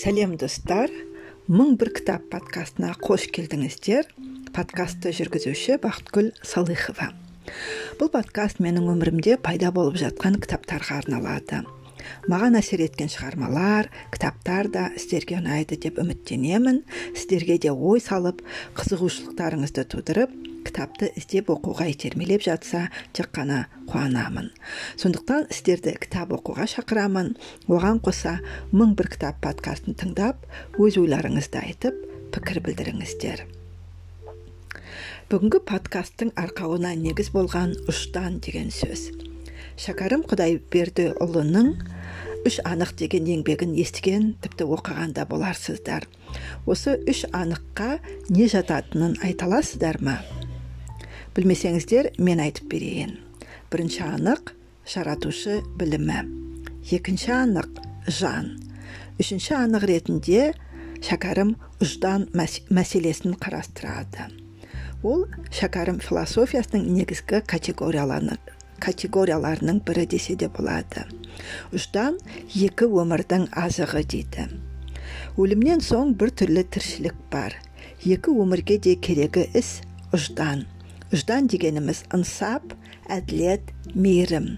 сәлем достар. Мың бір кітап подкастына қош келдіңіздер. Подкастты жүргізуші бақытгүл салыхова. Бұл подкаст менің өмірімде пайда болып жатқан кітаптарға арналады. Маған әсер еткен шығармалар кітаптар да сіздерге ұнайды деп үміттенемін. Сіздерге де ой салып қызығушылықтарыңызды тудырып кітапты іздеп оқуға итермелеп жатса тек қана қуанамын. Сондықтан сіздерді кітап оқуға шақырамын. Оған қоса мың бір кітап подкастын тыңдап өз ойларыңызды айтып пікір білдіріңіздер. Бүгінгі подкасттың арқауына негіз болған ұштан деген сөз. Шәкәрім құдайбердіұлының үш анық деген еңбегін естіген тіпті оқыған да боларсыздар. Осы үш аныққа не жататынын айта аласыздар ма? Білмесеңіздер мен айтып берейін. Бірінші анық жаратушы білімі. Екінші анық жан. Үшінші анық ретінде шәкәрім ұждан мәселесін қарастырады. Ол шәкәрім философиясының негізгі категорияларының бірі десе де болады. Ұждан екі өмірдің азығы дейді. Өлімнен соң бір түрлі тіршілік бар. Екі өмірге де керегі іс ұждан. Ұждан дегеніміз ынсап әділет мейірім.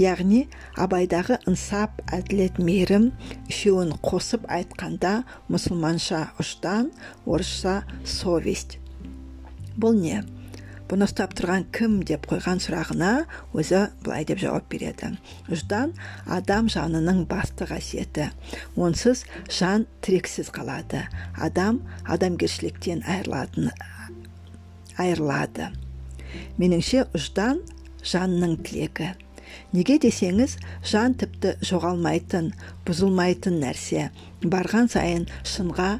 Яғни абайдағы ынсап әділет мейірім үшеуін қосып айтқанда мұсылманша ұждан орысша совесть. Бұл не? Бұны ұстап тұрған кім деп қойған сұрағына өзі былай деп жауап береді. Ұждан адам жанының басты қасиеті. Онсыз жан тірексіз қалады. Адам адамгершіліктен айырылады меніңше ұждан жанның тілегі. Неге десеңіз жан тіпті жоғалмайтын бұзылмайтын нәрсе. Барған сайын шынға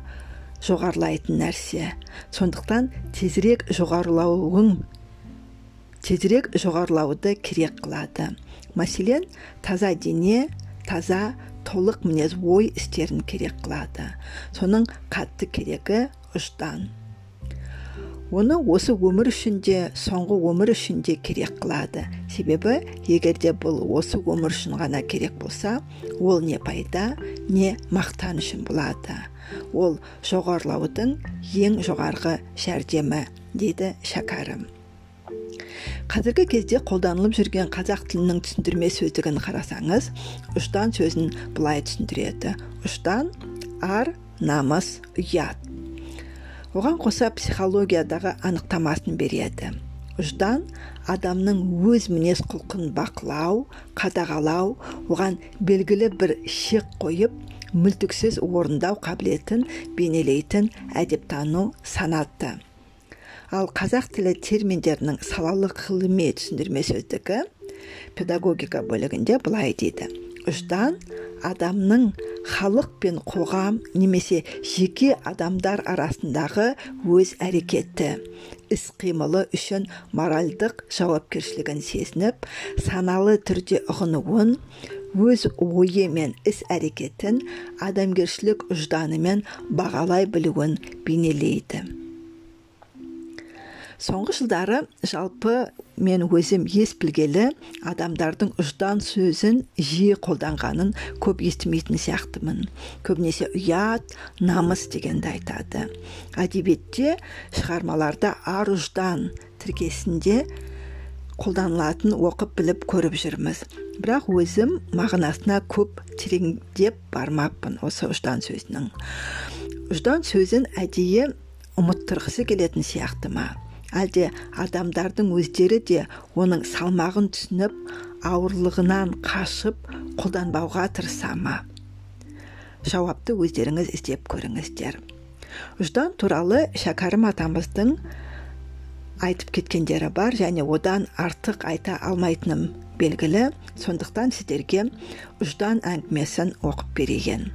жоғарылайтын нәрсе. Сондықтан тезірек жоғарылауың тезірек жоғарылауды керек қылады. Мәселен таза дене таза толық мінез ой істерін керек қылады. Соның қатты керегі ұждан оны осы өмір үшін де соңғы өмір үшін де керек қылады. Себебі егер де бұл осы өмір үшін ғана керек болса ол не пайда не мақтан үшін болады. Ол жоғарылаудың ең жоғарғы жәрдемі дейді шәкәрім. Қазіргі кезде қолданылып жүрген қазақ тілінің түсіндірме сөздігін қарасаңыз ұштан сөзін былай түсіндіреді. Ұштан ар намыс ұят. Оған қоса психологиядағы анықтамасын береді. Ұждан адамның өз мінез құлқын бақылау қадағалау оған белгілі бір шек қойып мүлтіксіз орындау қабілетін бейнелейтін әдептану санаты ал қазақ тілі терминдерінің салалық ғылыми түсіндірме сөздігі педагогика бөлігінде былай дейді. Ұждан адамның халық пен қоғам немесе жеке адамдар арасындағы өз әрекеті. Іс қимылы үшін моральдық жауапкершілігін сезініп саналы түрде ұғынуын өз ойы мен іс әрекетін адамгершілік ұжданымен бағалай білуін бейнелейді. Соңғы жылдары жалпы мен өзім ес білгелі адамдардың ұждан сөзін жиі қолданғанын көп естімейтін сияқтымын. Көбінесе ұят намыс дегенді айтады. Әдебиетте шығармаларда ар ұждан тіркесінде қолданылатын оқып біліп көріп жүрміз. Бірақ өзім мағынасына көп тереңдеп бармаппын осы ұждан сөзінің. Ұждан сөзін әдейі ұмыттырғысы келетін сияқты ма әлде адамдардың өздері де оның салмағын түсініп ауырлығынан қашып қолданбауға тырыса ма? Жауапты өздеріңіз іздеп көріңіздер. Ұждан туралы шәкәрім атамыздың айтып кеткендері бар және одан артық айта алмайтыным белгілі. Сондықтан сіздерге ұждан әңгімесін оқып берейін.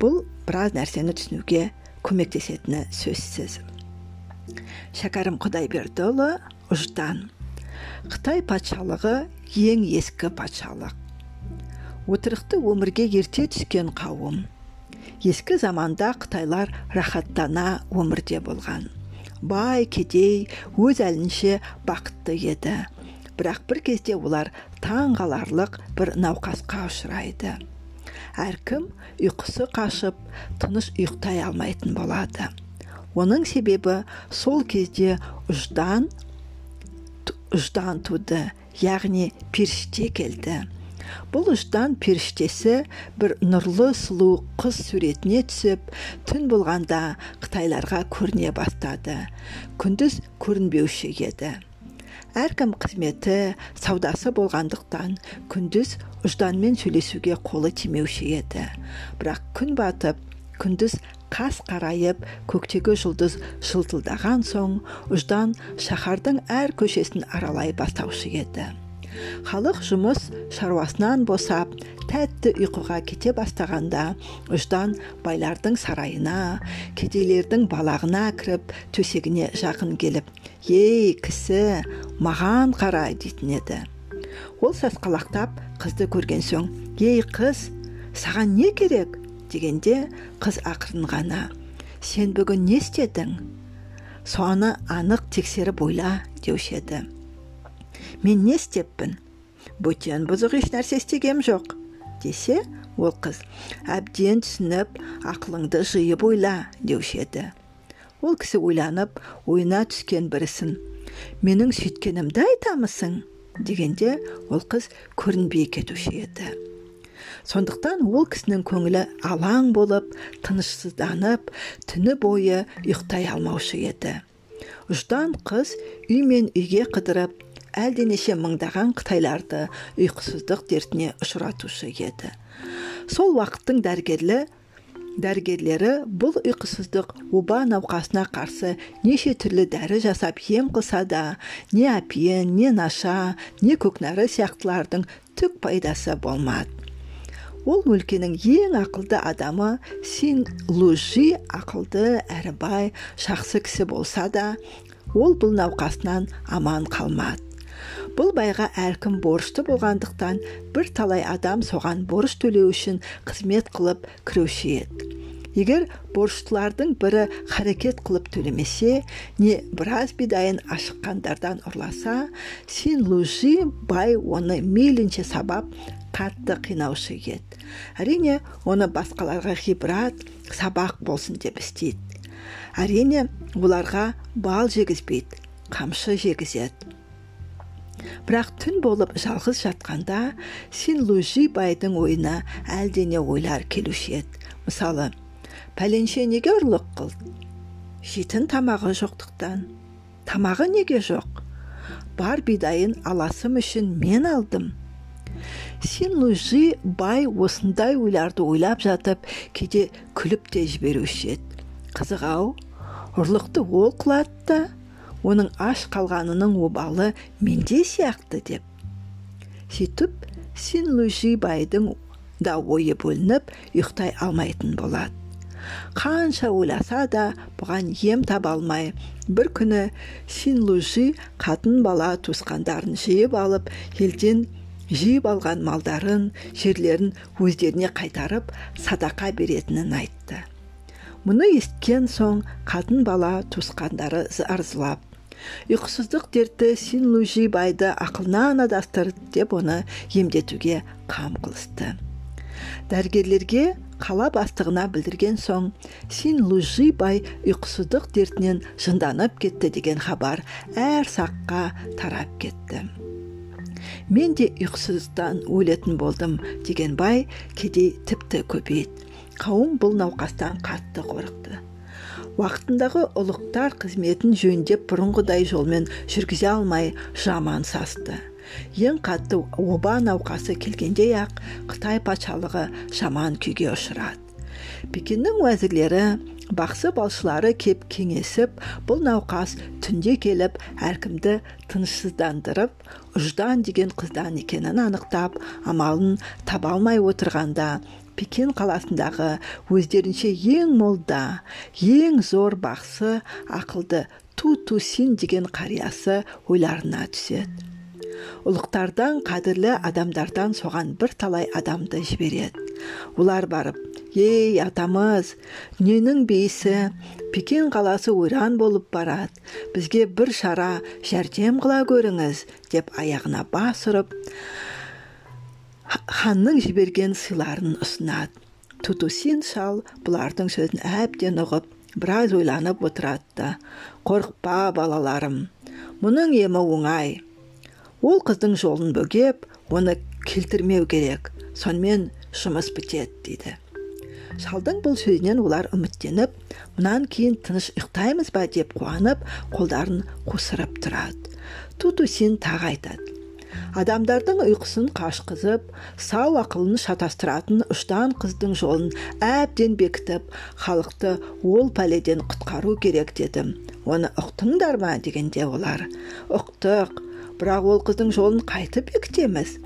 Бұл біраз нәрсені түсінуге көмектесетіні сөзсіз. Шәкәрім құдайбердіұлы ұждан. Қытай патшалығы ең ескі патшалық. Отырықты өмірге ерте түскен қауым. Ескі заманда қытайлар рахаттана өмірде болған. Бай кедей өз әлінше бақытты еді. Бірақ бір кезде олар таң қаларлық бір науқасқа ұшырайды. Әркім ұйқысы қашып тыныш ұйықтай алмайтын болады. Оның себебі сол кезде ұждан ұждан туды яғни періште келді. Бұл ұждан періштесі бір нұрлы сұлу қыз суретіне түсіп түн болғанда қытайларға көріне бастады. Күндіз көрінбеуші еді. Әркім қызметі саудасы болғандықтан күндіз ұжданмен сөйлесуге қолы тимеуші еді. Бірақ күн батып күндіз қас қарайып көктегі жұлдыз жылтылдаған соң ұждан шаһардың әр көшесін аралай бастаушы еді. Халық жұмыс шаруасынан босап тәтті ұйқыға кете бастағанда ұждан байлардың сарайына кедейлердің балағына кіріп төсегіне жақын келіп ей кісі маған қара дейтін еді. Ол сасқалақтап қызды көрген соң ей қыз саған не керек? Дегенде қыз ақырын ғана сен бүгін не істедің? соны анық тексеріп ойла деуші еді. Мен не істеппін? Бөтен бұзық еш нәрсе істегем жоқ десе ол қыз әбден түсініп ақылыңды жиып ойла деуші еді. Ол кісі ойланып ойына түскен бір ісін менің сүйткенімді айтамысың? дегенде ол қыз көрінбей кетуші еді. Сондықтан ол кісінің көңілі алаң болып тынышсызданып түні бойы ұйықтай алмаушы еді. Ұждан қыз үй мен үйге қыдырып әлденеше мыңдаған қытайларды ұйқысыздық дертіне ұшыратушы еді. Сол уақыттың дәрігерлі дәрігерлері бұл ұйқысыздық оба науқасына қарсы неше түрлі дәрі жасап ем қылса да не апиен не наша не көкнәрі сияқтылардың түк пайдасы болмады. Ол өлкенің ең ақылды адамы син лужи ақылды әрі бай жақсы кісі болса да ол бұл науқасынан аман қалмады. Бұл байға әркім борышты болғандықтан бір талай адам соған борыш төлеу үшін қызмет қылып кіруші еді. Егер борыштылардың бірі харекет қылып төлемесе не біраз бидайын ашыққандардан ұрласа син лужи бай оны мейлінше сабап қатты қинаушы еді әрине оны басқаларға ғибрат сабақ болсын деп істейді. Әрине оларға бал жегізбейді қамшы жегізеді. Бірақ түн болып жалғыз жатқанда син лужи байдың ойына әлдене ойлар келуші еді. Мысалы пәленше неге ұрлық қылды? Жейтін тамағы жоқтықтан. Тамағы неге жоқ? Бар бидайын аласым үшін мен алдым. Лужи бай осындай ойларды ойлап жатып кейде күліп те жіберуші еді. Қызық ау ұрлықты ол қылады да оның аш қалғанының обалы менде сияқты деп. Сөйтіп лужи байдың да ойы бөлініп ұйықтай алмайтын болады. Қанша ойласа да бұған ем таба алмай бір күні лужи қатын бала туысқандарын жиып алып елден жиып алған малдарын жерлерін өздеріне қайтарып садақа беретінін айтты. Мұны естіген соң қатын бала туысқандары арзылап ұйқысыздық дерті лужи байды ақылынан адастыр деп оны емдетуге қам қылысты. Дәрігерлерге қала бастығына білдірген соң лужи бай ұйқысыздық дертінен жынданып кетті деген хабар әр саққа тарап кетті. Мен де ұйқысыздан өлетін болдым деген бай кедей тіпті көбейді қауым бұл науқастан қатты қорықты. Уақытындағы ұлықтар қызметін жөндеп бұрынғыдай жолмен жүргізе алмай жаман састы. Ең қатты оба науқасы келгенде ақ қытай патшалығы жаман күйге ұшырады. Пекиннің уәзірлері бақсы балшылары кеп кеңесіп бұл науқас түнде келіп әркімді тынышсыздандырып ұждан деген қыздан екенін анықтап амалын таба алмай отырғанда пекин қаласындағы өздерінше ең молда ең зор бақсы ақылды ту тусин деген қариясы ойларына түседі. Ұлықтардан қадірлі адамдардан соған бір талай адамды жібереді. Олар барып ей атамыз дүниенің бейісі пекин қаласы ойран болып барады. Бізге бір шара жәрдем қыла көріңіз деп аяғына бас ұрып ханның жіберген сыйларын ұсынады. Тутусин шал бұлардың сөзін әбден ұғып біраз ойланып отырады да қорықпа балаларым мұның емі оңай ол қыздың жолын бөгеп оны келтірмеу керек сонымен жұмыс бітеді дейді. Шалдың бұл сөзінен олар үміттеніп мұнан кейін тыныш ұйықтаймыз ба? деп қуанып қолдарын қусырып тұрады. Тутусин тағы айтады. Адамдардың ұйқысын қашқызып сау ақылын шатастыратын ұштан қыздың жолын әбден бекітіп халықты ол пәледен құтқару керек дедім. Оны ұқтыңдар ма? дегенде олар ұқтық бірақ ол қыздың жолын қайтып бекітеміз.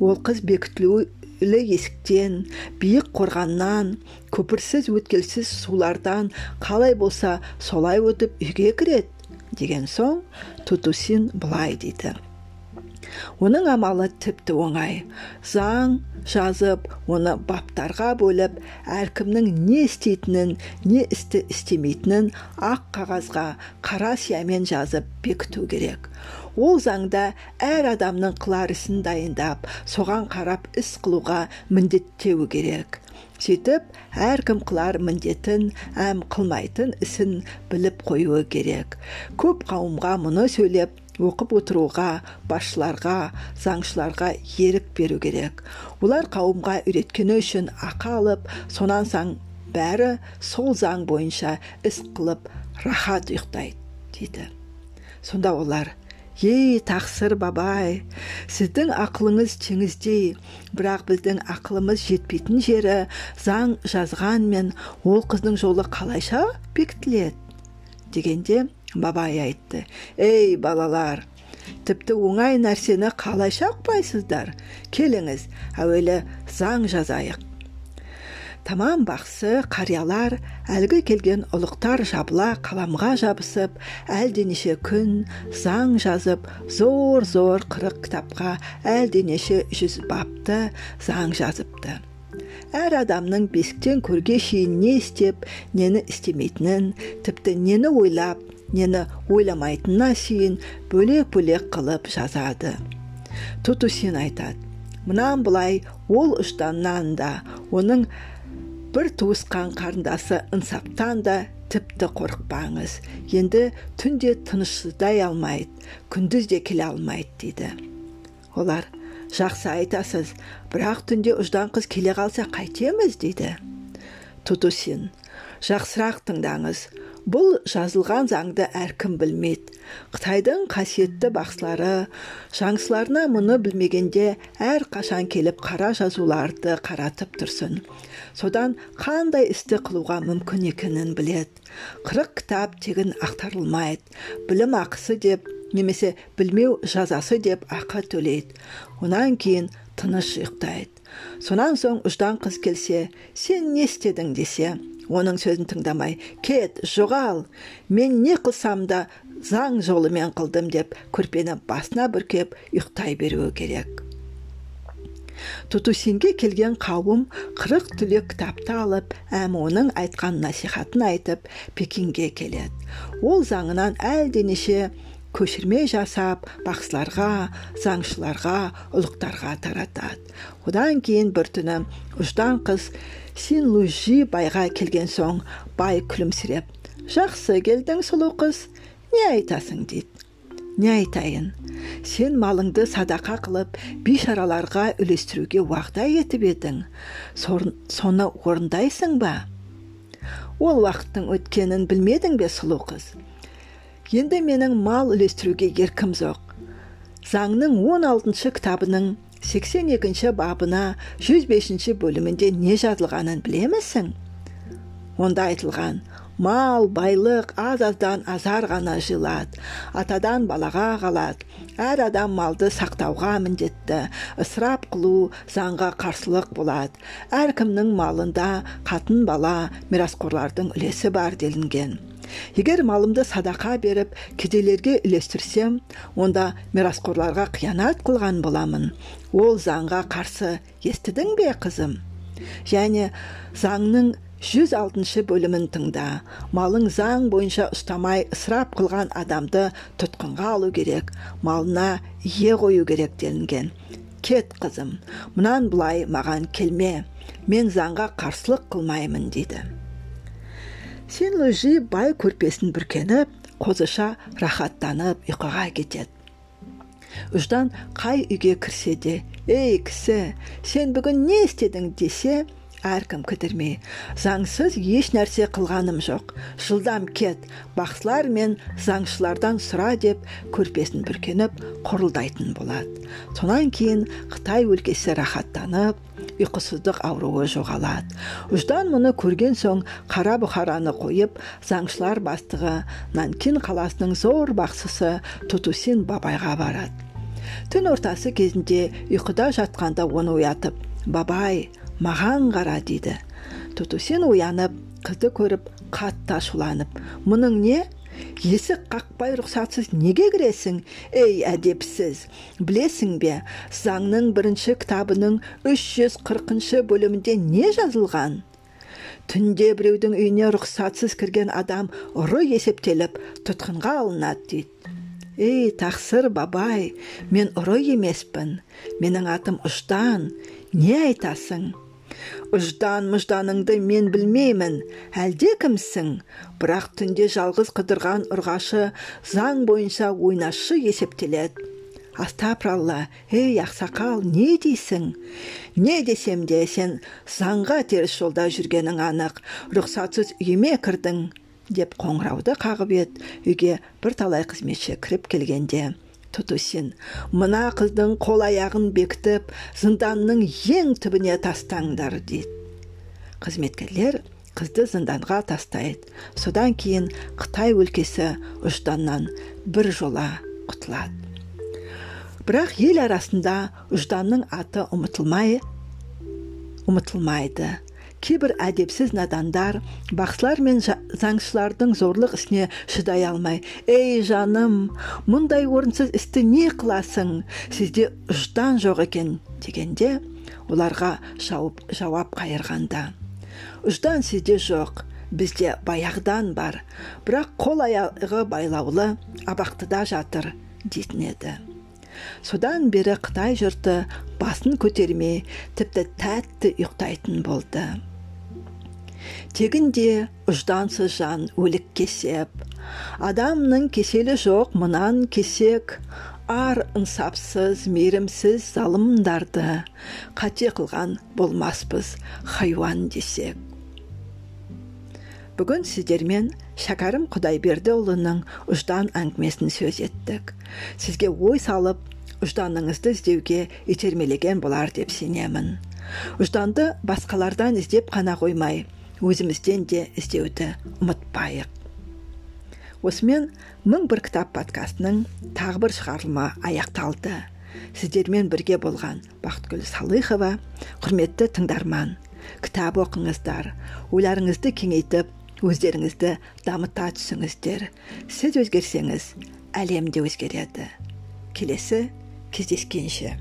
Ол қыз бекітілулі есіктен биік қорғаннан көпірсіз өткелсіз сулардан қалай болса солай өтіп үйге кіреді деген соң тутусин былай дейді. Оның амалы тіпті оңай. Заң жазып оны баптарға бөліп әркімнің не істейтінін не істі істемейтінін ақ қағазға қара сиямен жазып бекіту керек. Ол заңда әр адамның қылар ісін дайындап соған қарап іс қылуға міндеттеуі керек. Сөйтіп әркім қылар міндетін әм қылмайтын ісін біліп қоюы керек. Көп қауымға мұны сөйлеп оқып отыруға басшыларға заңшыларға ерік беру керек. Олар қауымға үйреткені үшін ақы алып сонан соң бәрі сол заң бойынша іс қылып рахат ұйықтайды дейді. Сонда олар ей тақсыр бабай сіздің ақылыңыз теңіздей бірақ біздің ақылымыз жетпейтін жері заң жазғанмен ол қыздың жолы қалайша бекітіледі дегенде бабай айтты. Ей балалар тіпті оңай нәрсені қалайша ұқпайсыздар? Келіңіз әуелі заң жазайық. Тамам бақсы қариялар әлгі келген ұлықтар жабыла қаламға жабысып әлденеше күн заң жазып зор зор қырық кітапқа әлденеше жүз бапты заң жазыпты әр адамның бесіктен көрге шейін не істеп нені істемейтінін тіпті нені ойлап нені ойламайтынына шейін бөлек бөлек қылып жазады тутусин айтады мұнан былай ол ұштаннан да оның бір туысқан қарындасы ынсаптан да тіпті қорықпаңыз. Енді түнде тынышсыздай алмайды күндіз де келе алмайды дейді. Олар жақсы айтасыз бірақ түнде ұждан қыз келе қалса қайтеміз дейді. Тутусин жақсырақ тыңдаңыз бұл жазылған заңды әркім білмейді. Қытайдың қасиетті бақсылары жаңсыларына мұны білмегенде әр қашан келіп қара жазуларды қаратып тұрсын. Содан қандай істі қылуға мүмкін екенін білет. қырық кітап тегін ақтарылмайды. Білім ақысы деп немесе білмеу жазасы деп ақы төлейді. Онан кейін тыныш ұйықтайды. Сонан соң ұждан қыз келсе сен не істедің? десе оның сөзін тыңдамай кет жоғал мен не қылсам да заң жолымен қылдым деп көрпені басына бүркеп ұйықтай беруі керек. Тутусинге келген қауым қырық түлек кітапты алып әм оның айтқан насихатын айтып пекинге келеді. Ол заңынан әлденеше көшірме жасап бақсыларға заңшыларға ұлықтарға таратады. Одан кейін бір түні ұждан қыз син лужи байға келген соң бай күлімсіреп жақсы келдің сұлу қыз не айтасың? дейді. Не айтайын сен малыңды садақа қылып бейшараларға үлестіруге уағда етіп едің. Соны орындайсың ба? Ол уақыттың өткенін білмедің бе сұлу қыз? Енді менің мал үлестіруге еркім жоқ. Заңның 16 кітабының 82 бабына 105 бөлімінде не жазылғанын білемісің? Онда айтылған мал байлық аз аздан азар ғана жиылады атадан балаға қалады әр адам малды сақтауға міндетті ысырап қылу заңға қарсылық болады әркімнің малында қатын бала мирасқорлардың үлесі бар делінген. Егер малымды садақа беріп кедейлерге үлестірсем онда мирасқорларға қиянат қылған боламын. Ол заңға қарсы. Естідің бе қызым? Және заңның жүз алтыншы бөлімін тыңда. Малың заң бойынша ұстамай ысырап қылған адамды тұтқынға алу керек. Малына ие қою керек делінген. Кет қызым. Мұнан былай маған келме. Мен заңға қарсылық қылмаймын дейді. Сен лөжи бай көрпесін бүркеніп қозыша рахаттанып ұйқыға кетеді. Ұждан қай үйге кірсе де ей кісі сен бүгін не істедің? десе әркім кідірмей заңсыз еш нәрсе қылғаным жоқ. Жылдам кет бақсылар мен заңшылардан сұра деп көрпесін бүркеніп құрылдайтын болады. Сонан кейін қытай өлкесі рахаттанып ұйқысыздық ауруы жоғалады. Ұждан мұны көрген соң қара бұхараны қойып заңшылар бастығы нанкин қаласының зор бақсысы тутусин бабайға барады. Түн ортасы кезінде ұйқыда жатқанда оны оятып бабай маған қара дейді. Тутусин оянып қызды көріп қатты ашуланып мұның не? Есік қақпай рұқсатсыз неге кіресің ей әдепсіз? Білесің бе заңның бірінші кітабының 340 бөлімінде не жазылған? Түнде біреудің үйіне рұқсатсыз кірген адам ұры есептеліп тұтқынға алынады дейді. Ей тақсыр бабай мен ұры емеспін. Менің атым ұштан. Не айтасың? Ұждан мұжданыңды мен білмеймін. Әлде кімсің бірақ түнде жалғыз қыдырған ұрғашы заң бойынша ойнашы есептеледі. Астапыралла ей ақсақал не дейсің? Не десем де сен заңға теріс жолда жүргенің анық. Рұқсатсыз үйіме кірдің деп қоңырауды қағып еді. Үйге бірталай қызметші кіріп келгенде тұтусин мына қыздың қол аяғын бекітіп зынданның ең түбіне тастаңдар дейді қызметкерлер қызды зынданға тастайды. Содан кейін қытай өлкесі ұжданнан бір жола құтылады. Бірақ ел арасында ұжданның аты ұмытылмай ұмытылмайды. Кейбір әдепсіз надандар бақсылар мен заңшылардың зорлық ісіне шыдай алмай ей жаным мұндай орынсыз істі не қыласың? Сізде ұждан жоқ екен дегенде оларға жауап, жауап қайырғанда ұждан сізде жоқ бізде баяғыдан бар бірақ қол аяғы байлаулы абақтыда жатыр дейтін еді содан бері қытай жұрты басын көтермей тіпті тәтті ұйықтайтын болды. Тегінде ұждансыз жан өлік кесеп адамның кеселі жоқ мұнан кесек ар ынсапсыз мейірімсіз залымдарды қате қылған болмаспыз хайуан десек. Бүгін сіздермен шәкәрім құдайбердіұлының ұждан әңгімесін сөз еттік. Сізге ой салып ұжданыңызды іздеуге итермелеген болар деп сенемін. Ұжданды басқалардан іздеп қана қоймай өзімізден де іздеуді ұмытпайық. Осымен мың бір кітап подкастының тағы бір шығарылма аяқталды. Сіздермен бірге болған бақытгүл салыхова құрметті тыңдарман кітап оқыңыздар ойларыңызды кеңейтіп өздеріңізді дамыта түсіңіздер. Сіз өзгерсеңіз әлем де өзгереді. Келесі кездескенше.